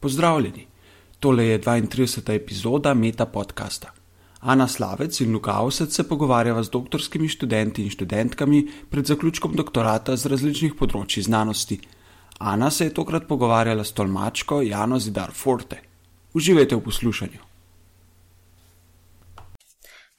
Pozdravljeni! Tole je 32. epizoda Meta podcasta. Ana Slavec in Luka Avsec se pogovarjava z doktorskimi študenti in študentkami pred zaključkom doktorata z različnih področji znanosti. Ana se je tokrat pogovarjala s tolmačko Jano Zidar Forte. Uživajte v poslušanju.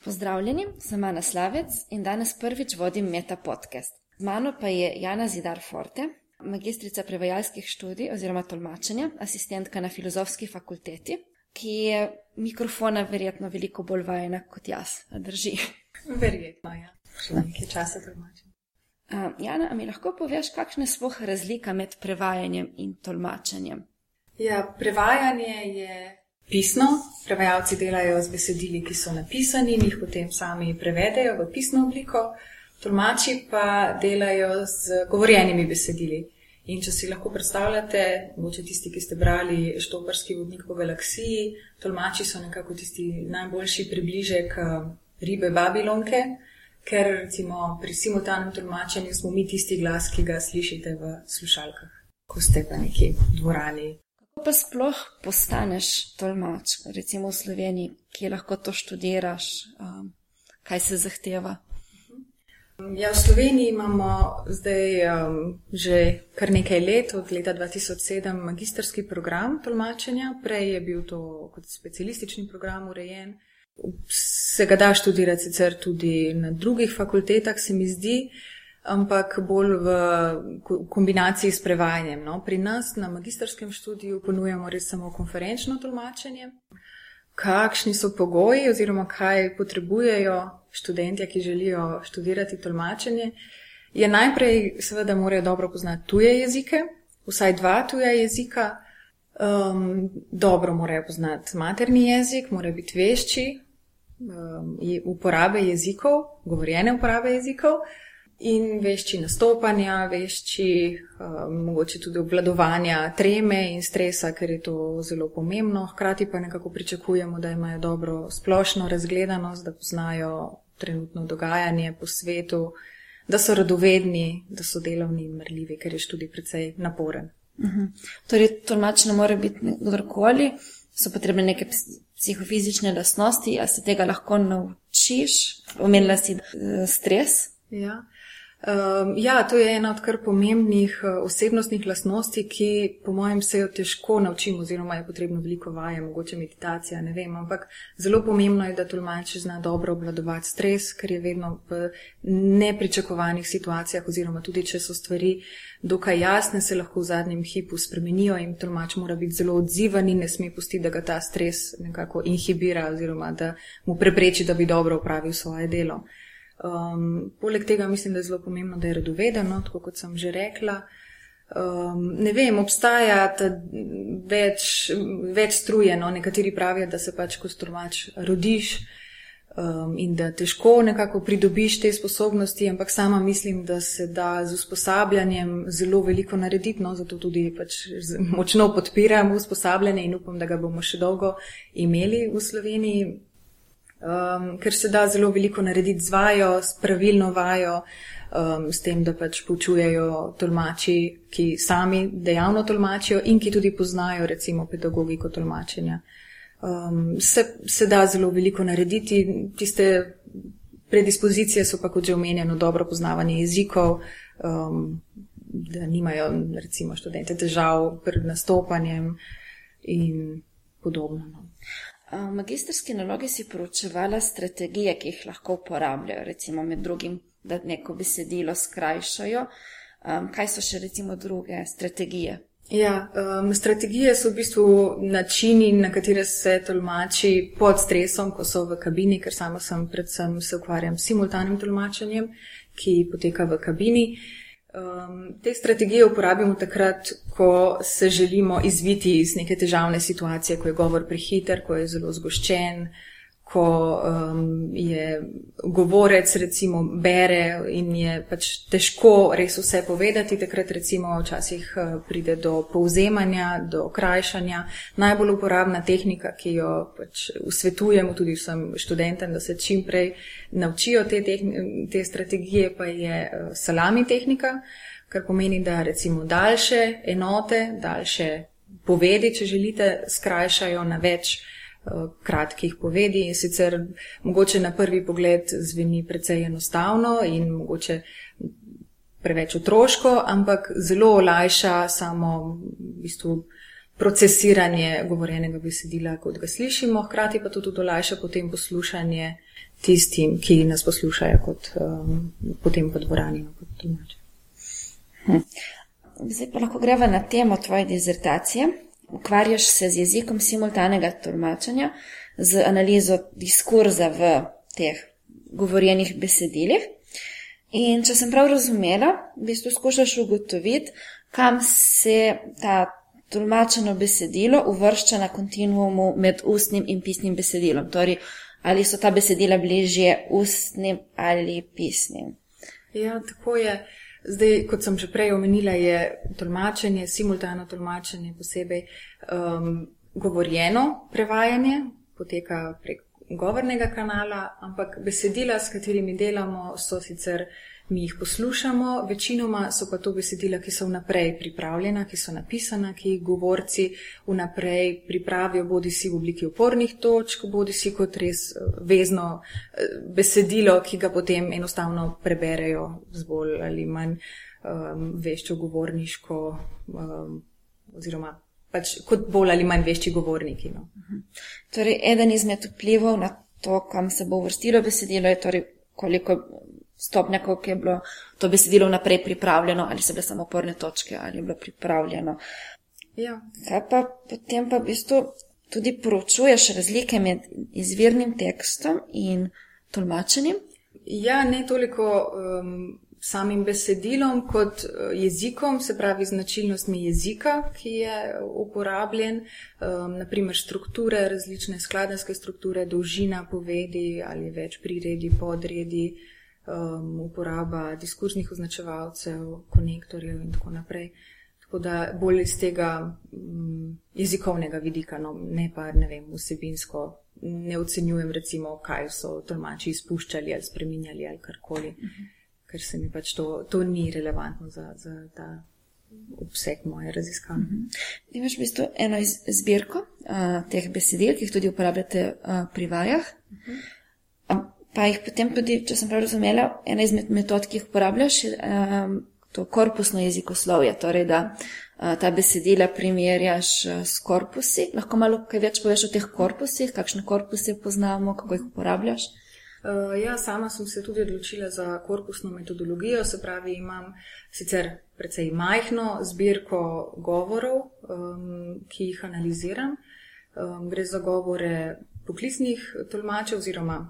Pozdravljeni, sem Ana Slavec in danes prvič vodim Meta podcast. Z mano pa je Jana Zidar Forte, magistrica prevajalskih študij oziroma tolmačenja, asistentka na filozofski fakulteti, ki je mikrofona verjetno veliko bolj vajena kot jaz. Drži. Verjetno, ja. Še nekaj časa tolmačim. Uh, Jana, mi lahko poveš, kakšna je sploh razlika med prevajanjem in tolmačenjem? Ja, prevajanje je pisno. Prevajalci delajo z besedili, ki so napisani in jih potem sami prevedejo v pisno obliko tolmači pa delajo z govorjenimi besedili. In če si lahko predstavljate, mogoče tisti, ki ste brali Štoparski vodnik po galaksiji, tolmači so nekako tisti najboljši približek eh, ribe Babilonke, ker recimo pri simultanem tolmačenju smo mi tisti glas, ki ga slišite v slušalkah, ko ste pa nekje v dvorani. Kako pa sploh postaneš tolmač, recimo v Sloveniji, kje lahko to študiraš, um, kaj se zahteva? Ja, v Sloveniji imamo zdaj um, že kar nekaj let, od leta 2007, magistrski program tolmačenja. Prej je bil to kot specialistični program urejen. Se ga da študirati sicer tudi na drugih fakultetah, se mi zdi, ampak bolj v kombinaciji s prevajanjem. No. Pri nas na magistrskem študiju ponujamo res samo konferenčno tolmačenje. Kakšni so pogoji oziroma kaj potrebujejo študentje, ki želijo študirati tolmačenje, je najprej, seveda, morajo dobro poznati tuje jezike, vsaj dva tuja jezika, um, dobro morajo poznati materni jezik, morajo biti vešči um, uporabe jezikov, govorjene uporabe jezikov. In vešči nastopanja, vešči um, mogoče tudi obvladovanja treme in stresa, ker je to zelo pomembno. Hkrati pa nekako pričakujemo, da imajo dobro splošno razgledanost, da poznajo trenutno dogajanje po svetu, da so radovedni, da so delovni in mrljivi, ker je študij precej naporen. Uh mhm. -huh. Torej, tolmač ne more biti kdorkoli, so potrebne neke psihofizične lastnosti, a se tega lahko naučiš, omenila si eh, stres. Ja. Um, ja, to je ena od kar pomembnih uh, osebnostnih lastnosti, ki po mojem se jo težko naučimo, oziroma je potrebno veliko vaje, mogoče meditacija, ne vem. Ampak zelo pomembno je, da tolmač zna dobro obvladovati stres, ker je vedno v nepričakovanih situacijah, oziroma tudi če so stvari dokaj jasne, se lahko v zadnjem hipu spremenijo in tolmač mora biti zelo odziven in ne sme pustiti, da ga ta stres nekako inhibira, oziroma da mu prepreči, da bi dobro upravil svoje delo. Um, poleg tega mislim, da je zelo pomembno, da je radovedeno, tako kot sem že rekla. Um, ne vem, obstaja več, več struje. No? Nekateri pravijo, da se pač kot stromač rodiš um, in da težko nekako pridobiš te sposobnosti, ampak sama mislim, da se da z usposabljanjem zelo veliko narediti. No? Zato tudi pač močno podpiram usposabljanje in upam, da ga bomo še dolgo imeli v Sloveniji um, ker se da zelo veliko narediti z vajo, s pravilno vajo, um, s tem, da pač poučujejo tolmači, ki sami dejavno tolmačijo in ki tudi poznajo recimo pedagogiko tolmačenja. Um, se, se da zelo veliko narediti, tiste predispozicije so pa, kot že omenjeno, dobro poznavanje jezikov, um, da nimajo recimo študente težav pred nastopanjem in podobno. No. V magistrski nalogi si poročevala strategije, ki jih lahko uporabljajo, recimo med drugim, da neko besedilo skrajšajo. Um, kaj so še recimo druge strategije? Ja, um, strategije so v bistvu načini, na katere se tolmači pod stresom, ko so v kabini, ker sama sem predvsem se ukvarjam s simultanim tolmačenjem, ki poteka v kabini. Uh, Um, te strategije uporabimo takrat, ko se želimo izviti iz neke težavne situacije, ko je govor prehiter, ko je zelo zgoščen, ko um, je govorec recimo bere in je pač težko res vse povedati, takrat recimo včasih uh, pride do povzemanja, do krajšanja. Najbolj uporabna tehnika, ki jo pač usvetujemo tudi vsem študentem, da se čim prej naučijo te, te strategije, pa je uh, salami tehnika, kar pomeni, da recimo daljše enote, daljše povedi, če želite, skrajšajo na več kratkih povedi in sicer mogoče na prvi pogled zveni precej enostavno in mogoče preveč otroško, ampak zelo olajša samo v bistvu procesiranje govorjenega besedila, kot ga slišimo, hkrati pa tudi olajša potem poslušanje tistim, ki nas poslušajo kot um, potem po dvorani. No, kot hm. Zdaj pa lahko greva na temo tvoje dizertacije. Ukvarjaš se z jezikom simultanega tolmačenja, z analizo diskurza v teh govorjenih besedilih. In če sem prav razumela, v bistvu skušaš ugotoviti, kam se ta tolmačeno besedilo uvršča na kontinuumu med ustnim in pisnim besedilom. Torej, ali so ta besedila bližje ustnim ali pisnim. Ja, tako je. Zdaj, kot sem že prej omenila, je tolmačenje, simultano tolmačenje posebej um, govorjeno prevajanje, poteka prek govornega kanala, ampak besedila, s katerimi delamo, so sicer mi jih poslušamo, večinoma so pa to besedila, ki so vnaprej pripravljena, ki so napisana, ki jih govorci vnaprej pripravijo, bodi si v obliki opornih točk, bodi si kot res eh, vezno eh, besedilo, ki ga potem enostavno preberejo z bolj ali manj um, veščo govorniško um, oziroma. Pač kot bolj ali manj vešči govorniki. No. Torej, eden izmed vplivov na to, kam se bo vrstilo besedilo, je torej, koliko stopnja, koliko je bilo to besedilo vnaprej pripravljeno, ali so bile samo porne točke, ali je bilo pripravljeno. Ja. Kaj pa potem pa v bistvu tudi poročuješ razlike med izvirnim tekstom in tolmačenjem? Ja, ne toliko um, samim besedilom kot uh, jezikom, se pravi značilnostmi jezika, ki je uporabljen, um, naprimer strukture, različne skladenske strukture, dolžina povedi ali več priredi, podredi um, uporaba diskurznih označevalcev, konektorjev in tako naprej. Tako da bolj iz tega um, jezikovnega vidika, no, ne pa ne vem, vsebinsko. Ne ocenjujem, recimo, kaj so tolmači izpuščali ali spreminjali ali karkoli, uh. -huh. ker se mi pač to, to ni relevantno za, za ta obseg moje raziskave. Uh mhm. -huh. Imaš v bistvu eno zbirko uh, teh besedil, ki jih tudi uporabljate uh, pri vajah. Uh mhm. -huh pa jih potem tudi, če sem prav razumela, ena izmed metod, ki jih uporabljaš, je um, to korpusno jezikoslovje, torej da uh, ta besedila primerjaš uh, s korpusi. Lahko malo kaj več poveš o teh korpusih, kakšne korpuse poznamo, kako jih uporabljaš. Uh, ja, sama sem se tudi odločila za korpusno metodologijo, se pravi, imam sicer precej majhno zbirko govorov, um, ki jih analiziram. Um, gre za govore poklicnih tolmačev oziroma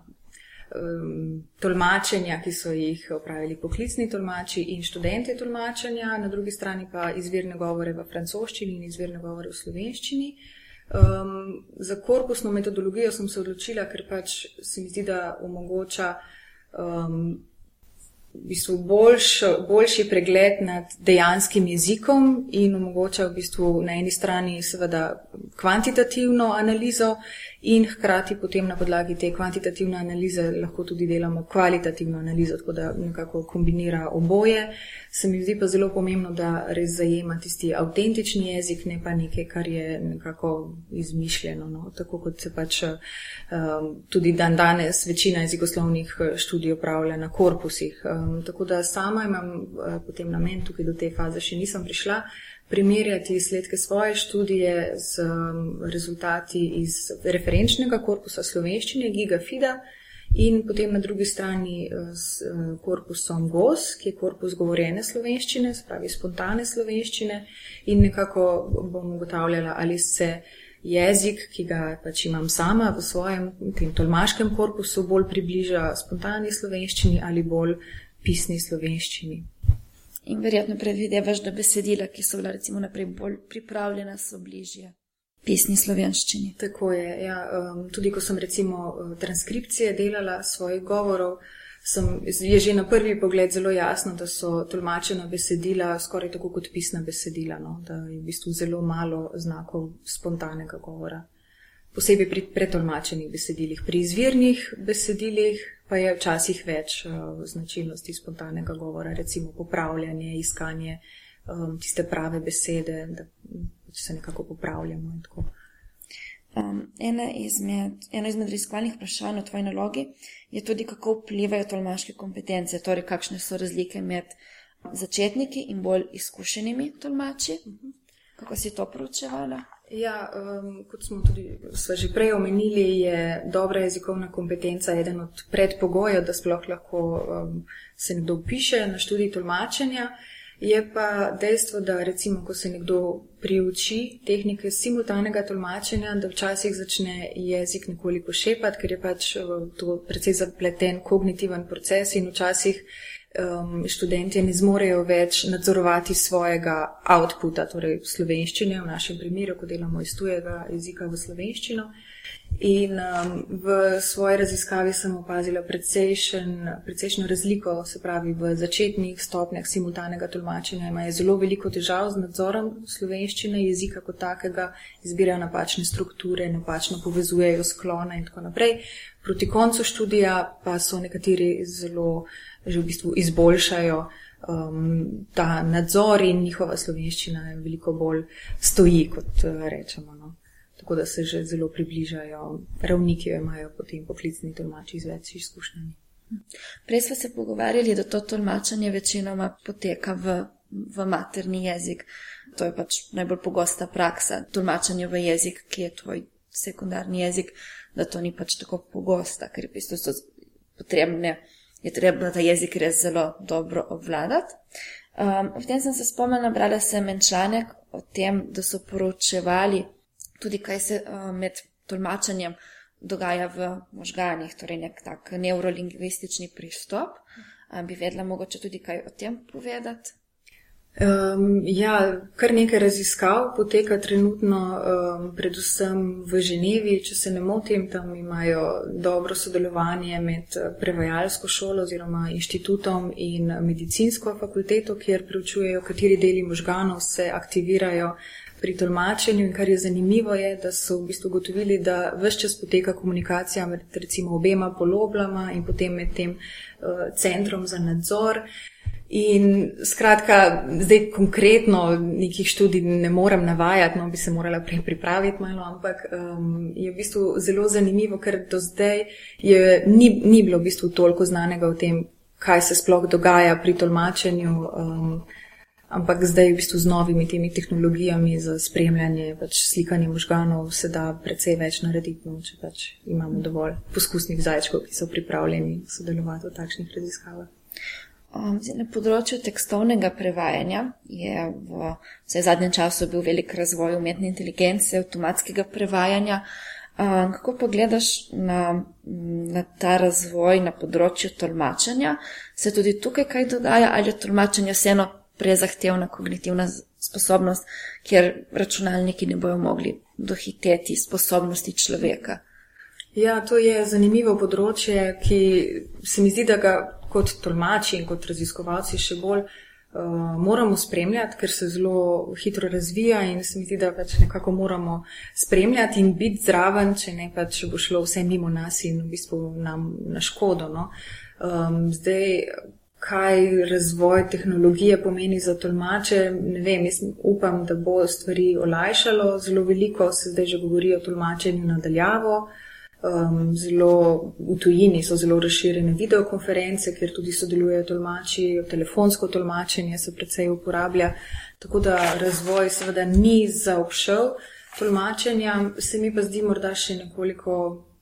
um, tolmačenja, ki so jih opravili poklicni tolmači in študenti tolmačenja, na drugi strani pa izvirne govore v francoščini in izvirne govore v slovenščini. Um, za korpusno metodologijo sem se odločila, ker pač se mi zdi, da omogoča um, v bistvu boljš, boljši pregled nad dejanskim jezikom in omogoča v bistvu na eni strani seveda kvantitativno analizo in hkrati potem na podlagi te kvantitativne analize lahko tudi delamo kvalitativno analizo, tako da nekako kombinira oboje. Se mi zdi pa zelo pomembno, da res zajema tisti avtentični jezik, ne pa nekaj, kar je nekako izmišljeno, no? tako kot se pač um, tudi dan danes večina jezikoslovnih uh, študij upravlja na korpusih. Um, tako da sama imam uh, potem namen, tukaj do te faze še nisem prišla, primerjati izsledke svoje študije z um, rezultati iz referenčnega korpusa slovenščine GigaFida in potem na drugi strani uh, s uh, korpusom GOS, ki je korpus govorjene slovenščine, spravi spontane slovenščine in nekako bom ugotavljala, ali se jezik, ki ga pač imam sama v svojem tem tolmaškem korpusu, bolj približa spontani slovenščini ali bolj pisni slovenščini. In verjetno predvidevaš, da besedila, ki so bila recimo naprej bolj pripravljena, so bližje pisni slovenščini. Tako je. Ja, um, tudi ko sem recimo uh, transkripcije delala svojih govorov, sem, je že na prvi pogled zelo jasno, da so tolmačena besedila skoraj tako kot pisna besedila, no? da je v bistvu zelo malo znakov spontanega govora. Posebej pri pretolmačenih besedilih. Pri izvirnih besedilih pa je včasih več uh, značilnosti spontanega govora, recimo popravljanje, iskanje um, tiste prave besede, da pač se nekako popravljamo. Um, ena izmed, eno izmed raziskovalnih vprašanj v tvoji nalogi je tudi, kako vplivajo tolmaške kompetence, torej kakšne so razlike med začetniki in bolj izkušenimi tolmači. Kako si to proučevala? Ja, um, kot smo tudi že prej omenili, je dobra jezikovna kompetenca eden od predpogojev, da sploh lahko um, se nekdo upiše na študij tolmačenja. Je pa dejstvo, da recimo, ko se nekdo priuči tehnike simultanega tolmačenja, da včasih začne jezik nekoliko šepati, ker je pač uh, to precej zapleten kognitiven proces in včasih um, študenti ne zmorejo več nadzorovati svojega outputa, torej slovenščine, v našem primeru, ko delamo iz tujega jezika v slovenščino. In um, v svoji raziskavi sem opazila precejšno razliko, se pravi v začetnih stopnjah simultanega tolmačenja imajo zelo veliko težav z nadzorom slovenščine, jezika kot takega, izbirajo napačne strukture, napačno povezujejo sklone in tako naprej. Proti koncu študija pa so nekateri zelo že v bistvu izboljšajo um, ta nadzor in njihova slovenščina je veliko bolj stoji, kot uh, rečemo. No. Tako da se že zelo približajo ravniki, ki jo imajo potem poklicni tolmači z več izkušnjami. Prej smo se pogovarjali, da to tolmačenje večinoma poteka v, v materni jezik. To je pač najbolj pogosta praksa. Tolmačenje v jezik, ki je tvoj sekundarni jezik, da to ni pač tako pogosta, ker v bistvu so potrebne je treba ta jezik res zelo dobro obvladati. Um, v tem sem se spomnila, brala sem en članek o tem, da so poročevali tudi, kaj se uh, med tolmačenjem dogaja v možganjih, torej nek tak neurolingvistični pristop. Um, bi vedela mogoče tudi kaj o tem povedati? Um, ja, kar nekaj raziskav poteka trenutno, um, predvsem v Ženevi, če se ne motim, tam imajo dobro sodelovanje med eh, prevajalsko šolo oziroma inštitutom in medicinsko fakulteto, kjer preučujejo, kateri deli možganov se aktivirajo pri tolmačenju. In kar je zanimivo, je, da so v bistvu gotovili, da vse čas poteka komunikacija med recimo obema poloblama in potem med tem uh, centrom za nadzor. In skratka, zdaj konkretno nekih študij ne morem navajati, no bi se morala prej pripraviti malo, ampak um, je v bistvu zelo zanimivo, ker do zdaj je, ni, ni bilo v bistvu toliko znanega o tem, kaj se sploh dogaja pri tolmačenju, um, ampak zdaj v bistvu z novimi temi tehnologijami za spremljanje, pač slikanje možganov se da precej več narediti, no, če pač imamo dovolj poskusnih zajčkov, ki so pripravljeni sodelovati v takšnih raziskavah. Um, na področju tekstovnega prevajanja je v zadnjem času bil velik razvoj umetne inteligence, avtomatskega prevajanja. Um, kako pa gledaš na, na ta razvoj na področju tolmačenja? Se tudi tukaj kaj dogaja ali je tolmačenje vseeno prezahtevna kognitivna sposobnost, kjer računalniki ne bojo mogli dohiteti sposobnosti človeka? Ja, to je zanimivo področje, ki se mi zdi, da ga kot tolmači in kot raziskovalci še bolj uh, moramo spremljati, ker se zelo hitro razvija in se mi zdi, da pač nekako moramo spremljati in biti zraven, če ne pa če bo šlo vse mimo nas in v bistvu nam na škodo. No. Um, zdaj, kaj razvoj tehnologije pomeni za tolmače, ne vem, jaz upam, da bo stvari olajšalo. Zelo veliko se zdaj že govori o tolmačenju nadaljavo. Um, zelo v tujini so zelo razširjene videokonference, kjer tudi sodelujejo tolmači, telefonsko tolmačenje se precej uporablja, tako da razvoj seveda ni zaobšel tolmačenja, se mi pa zdi morda še nekoliko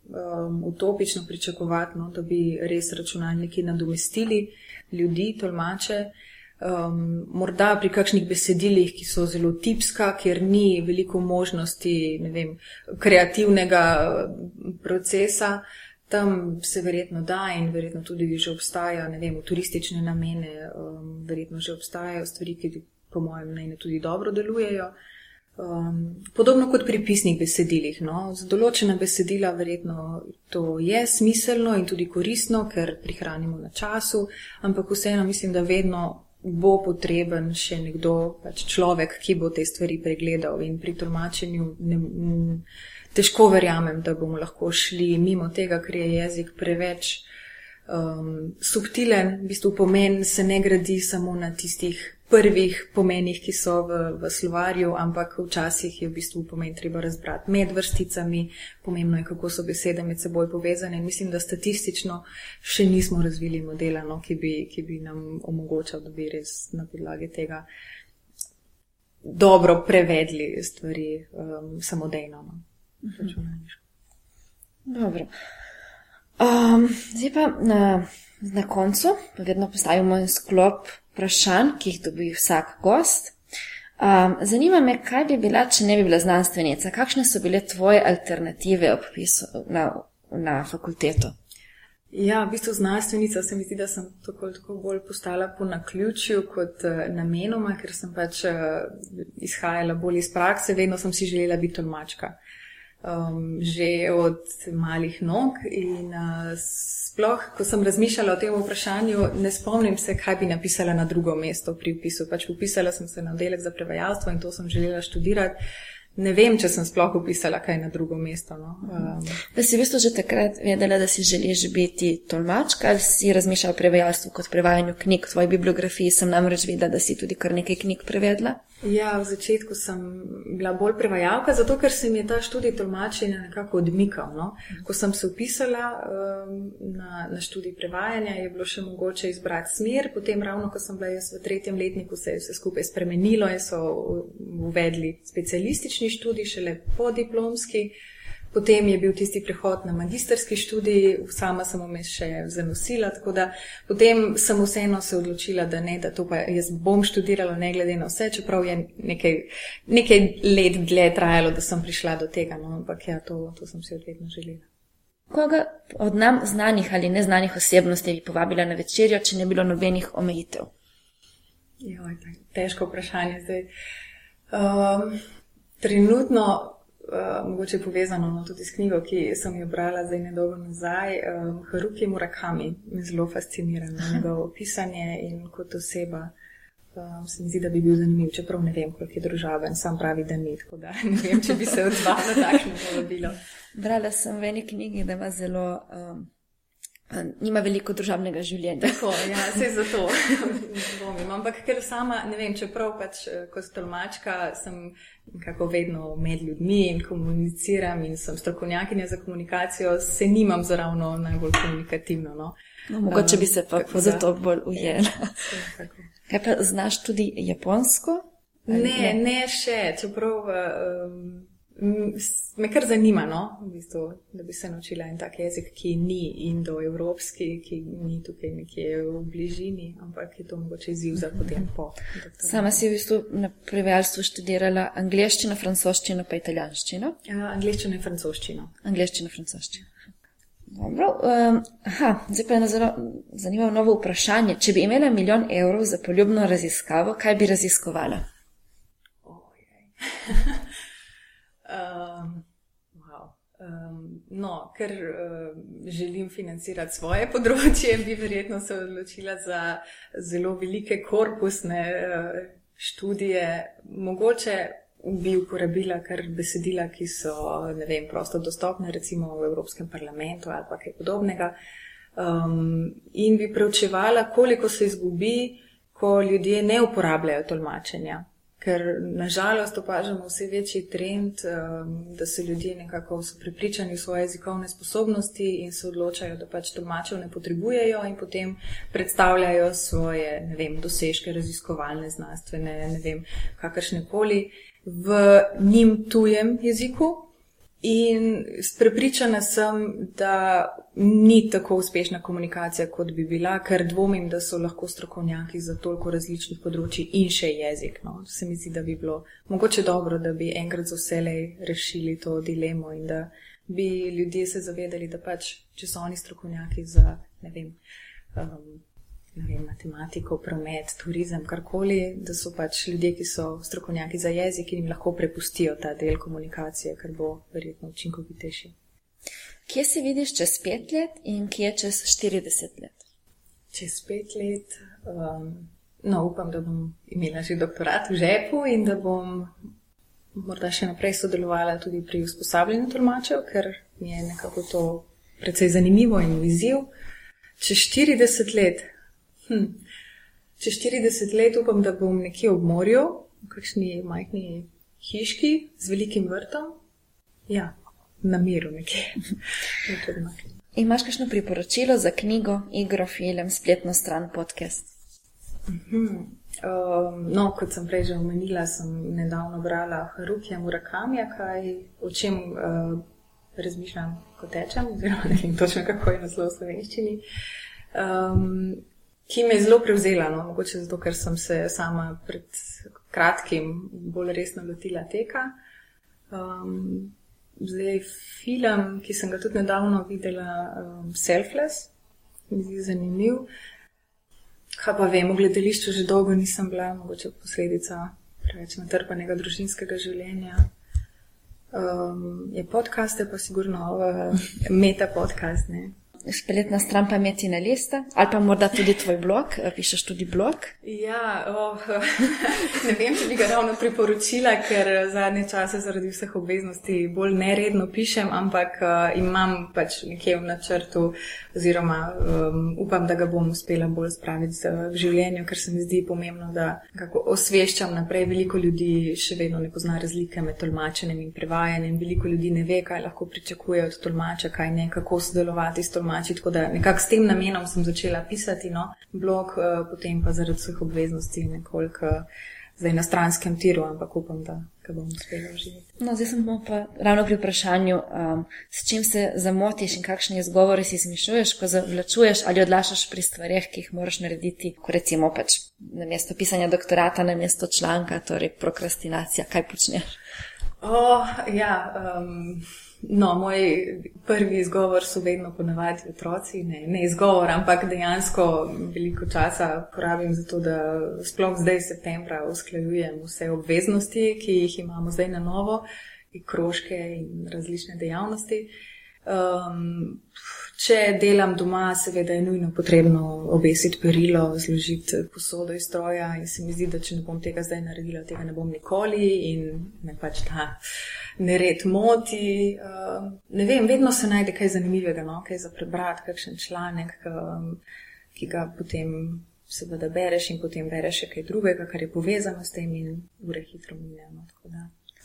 um, utopično pričakovati, no, da bi res računalniki nadomestili ljudi, tolmače. Um, morda pri kakšnih besedilih, ki so zelo tipska, kjer ni veliko možnosti vem, kreativnega uh, procesa, tam se verjetno da in verjetno tudi že obstaja, ne vem, v turistične namene, um, verjetno že obstajajo stvari, ki po mojem mnenju tudi dobro delujejo. Um, podobno kot pri pisnih besedilih. No. Za določena besedila verjetno to je smiselno in tudi koristno, ker prihranimo na času, ampak vseeno mislim, da vedno bo potreben še nekdo, pač človek, ki bo te stvari pregledal in pri tolmačenju ne, m, težko verjamem, da bomo lahko šli mimo tega, ker je jezik preveč um, subtilen, v bistvu pomen se ne gradi samo na tistih prvih pomenih, ki so v, v slovarju, ampak včasih je v bistvu pomen treba razbrati med vrsticami, pomembno je, kako so besede med seboj povezane. Mislim, da statistično še nismo razvili modela, no, ki, bi, ki bi nam omogočal, da bi res na podlagi tega dobro prevedli stvari um, samodejno. No. Mhm. Dobro. Um, zdaj pa na, na koncu, vedno postavimo en sklop vprašanj, ki jih dobi vsak gost. Um, zanima me, kaj bi bila, če ne bi bila znanstvenica, kakšne so bile tvoje alternative ob pisu na, na fakulteto? Ja, v bistvu znanstvenica se mi zdi, da sem tako, tako bolj postala po naključju kot uh, namenoma, ker sem pač uh, izhajala bolj iz prakse, vedno sem si želela biti tolmačka. Um, že od malih nog in uh, sploh, ko sem razmišljala o tem vprašanju, ne spomnim se, kaj bi napisala na drugo mesto pri upisu. Pač upisala sem se na oddelek za prevajalstvo in to sem želela študirati ne vem, če sem sploh upisala kaj na drugo mesto. No. Um. Da si v bistvu že takrat vedela, da si želiš biti tolmačka, ali si razmišljala o prevajalstvu kot prevajanju knjig. V tvoji bibliografiji sem namreč videla, da si tudi kar nekaj knjig prevedla. Ja, v začetku sem bila bolj prevajalka, zato ker se mi je ta študij tolmačenja nekako odmikal. No. Ko sem se upisala um, na, na študij prevajanja, je bilo še mogoče izbrati smer, potem ravno, ko sem bila jaz v tretjem letniku, se je vse skupaj spremenilo in so uvedli specialistični študij, šele podiplomski, potem je bil tisti prehod na magistrski študij, sama sem vmes še zanosila, tako da potem sem vseeno se odločila, da ne, da to pa jaz bom študirala, ne glede na vse, čeprav je nekaj, nekaj let dlje trajalo, da sem prišla do tega, no, ampak ja, to, to sem si odvedno želela. Koga od nam znanih ali neznanih osebnosti bi povabila na večerjo, če ne bilo nobenih omejitev? Joj, težko vprašanje zdaj. Um, Trenutno, uh, mogoče povezano no, tudi s knjigo, ki sem jo brala zdaj nedolgo nazaj, um, Haruki Murakami me zelo fascinira njegovo pisanje in kot oseba. Um, se mi zdi, da bi bil zanimiv, čeprav ne vem, koliko je družaben, sam pravi, da ni tako, da ne vem, če bi se odzval na takšno povabilo. Brala sem v eni knjigi, da ima zelo. Um nima veliko družabnega življenja. Tako, ja, se za to dvomim. Ampak ker sama, ne vem, čeprav pač eh, kot stolmačka sem nekako vedno med ljudmi in komuniciram in sem strokovnjakinja za komunikacijo, se nimam zaravno najbolj komunikativno. No. No, mogoče bi se pa um, zato bolj ujela. Ja, Kaj pa znaš tudi japonsko? Ne, ne, ne še, čeprav. Um, Me kar zanima, no? v bistvu, da bi se naučila en tak jezik, ki ni indoevropski, ki ni tukaj nekje v bližini, ampak je to mogoče izziv za potem po. Sama si v bistvu na prevajalstvu študirala angliščino, francoščino, pa italijanščino. Ja, angliščino in francoščino. Angliščino, francoščino. Dobro, um, aha, zdaj pa je zelo zanimivo novo vprašanje. Če bi imela milijon evrov za poljubno raziskavo, kaj bi raziskovala? Ojej. Um, wow. um, no, ker uh, želim financirati svoje področje, bi verjetno se odločila za zelo velike korpusne uh, študije. Mogoče bi uporabila kar besedila, ki so vem, prosto dostopne, recimo v Evropskem parlamentu ali kaj podobnega. Um, in bi preučevala, koliko se izgubi, ko ljudje ne uporabljajo tolmačenja ker nažalost opažamo vse večji trend, um, da se ljudje nekako so prepričani v svoje jezikovne sposobnosti in se odločajo, da pač tolmačev ne potrebujejo in potem predstavljajo svoje, ne vem, dosežke raziskovalne, znanstvene, ne vem, kakršne koli v njim tujem jeziku, In prepričana sem, da ni tako uspešna komunikacija, kot bi bila, ker dvomim, da so lahko strokovnjaki za toliko različnih področji in še jezik. No. Se mi zdi, da bi bilo mogoče dobro, da bi enkrat za vselej rešili to dilemo in da bi ljudje se zavedali, da pač, če so oni strokovnjaki za, ne vem, um, vem, matematiko, promet, turizem, karkoli, da so pač ljudje, ki so strokovnjaki za jezik in jim lahko prepustijo ta del komunikacije, kar bo verjetno učinkovitejši. Kje se vidiš čez pet let in kje čez 40 let? Čez pet let, um, no, upam, da bom imela že doktorat v žepu in da bom morda še naprej sodelovala tudi pri usposabljanju tolmačev, ker mi je nekako to precej zanimivo in viziv. Čez 40 let, Hm. čez 40 let upam, da bom nekje ob morju, v kakšni majhni hiški z velikim vrtom. Ja, na miru nekje. Imaš kakšno priporočilo za knjigo, igro, film, spletno stran, podcast? Um, no, kot sem prej že omenila, sem nedavno brala Harukija Murakamija, kaj, o čem uh, razmišljam, ko tečem, oziroma ne vem točno, kako je naslov v slovenščini, um, ki me je zelo prevzela, no, mogoče zato, ker sem se sama pred kratkim bolj resno lotila teka. Um, zdaj film, ki sem ga tudi nedavno videla, um, Selfless, mi zdi zanimiv. Kaj pa vem, v gledališču že dolgo nisem bila, mogoče posledica preveč natrpanega družinskega življenja. Um, je podcaste pa sigurno uh, meta podcast, ne spletna stran pametne liste, ali pa morda tudi tvoj blog, eh, pišeš tudi blog. Ja, oh, ne vem, če bi ga ravno priporočila, ker zadnje čase zaradi vseh obveznosti bolj neredno pišem, ampak uh, imam pač nekje v načrtu, oziroma um, upam, da ga bom uspela bolj spraviti v življenju, ker se mi zdi pomembno, da osveščam naprej. Veliko ljudi še vedno ne pozna razlike med tolmačenjem in prevajanjem, veliko ljudi ne ve, kaj lahko pričakuje od tolmača, kaj ne, kako sodelovati s tolmačem tolmači. Tako da nekako s tem namenom sem začela pisati no, blog, uh, potem pa zaradi vseh obveznosti nekoliko uh, zdaj na stranskem tiru, ampak upam, da ga bom uspela uživati. No, zdaj sem pa ravno pri vprašanju, um, s čim se zamotiš in kakšne izgovore si izmišljuješ, ko zavlačuješ ali odlašaš pri stvarih, ki jih moraš narediti, ko recimo pač na mesto pisanja doktorata, na mesto članka, torej prokrastinacija, kaj počneš? Oh, ja, um, No, moj prvi izgovor so vedno ponavadi otroci, ne, ne izgovor, ampak dejansko veliko časa porabim za to, da sploh zdaj septembra usklajujem vse obveznosti, ki jih imamo zdaj na novo, in krožke in različne dejavnosti. Um, če delam doma, seveda je nujno potrebno obesiti perilo, zložiti posodo iz stroja in se mi zdi, da če ne bom tega zdaj naredila, tega ne bom nikoli in me pač ta nered moti. Uh, ne vem, vedno se najde kaj zanimivega, no? kaj za prebrati, kakšen članek, um, ki ga potem seveda bereš in potem bereš še kaj drugega, kar je povezano s tem in ure hitro minemo.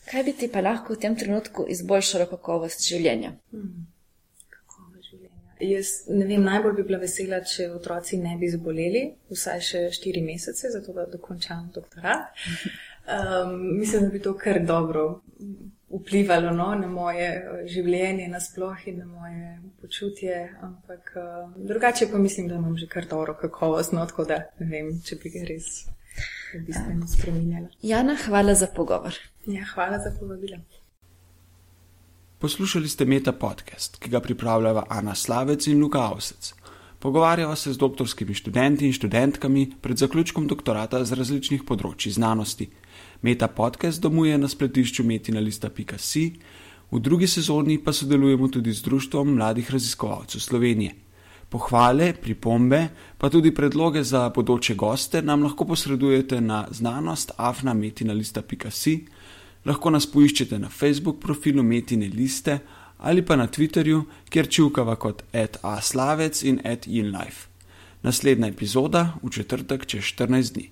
Kaj bi ti pa lahko v tem trenutku izboljšalo kakovost življenja? Hmm. Jaz ne vem, najbolj bi bila vesela, če otroci ne bi zboleli, vsaj še štiri mesece, zato da dokončam doktorat. Um, mislim, da bi to kar dobro vplivalo no, na moje eh, življenje, nasploh in na moje počutje. Ampak uh, drugače pa mislim, da imam že kar dobro kakovostno, tako da ne vem, če bi ga res bistveno spremenila. Jana, hvala za pogovor. Ja, hvala za povabilo. Poslušali ste Meta podcast, ki ga pripravljava Ana Slavec in Luka Avsec. Pogovarjava se z doktorskimi študenti in študentkami pred zaključkom doktorata z različnih področji znanosti. Meta podcast domuje na spletišču metina.si, v drugi sezoni pa sodelujemo tudi z Društvom mladih raziskovalcev Slovenije. Pohvale, pripombe, pa tudi predloge za bodoče goste nam lahko posredujete na znanost afnametina.si, lahko nas poiščete na Facebook profilu Metine liste ali pa na Twitterju, kjer čivkava kot @aslavec in @inlife. Naslednja epizoda v četrtek čez 14 dni.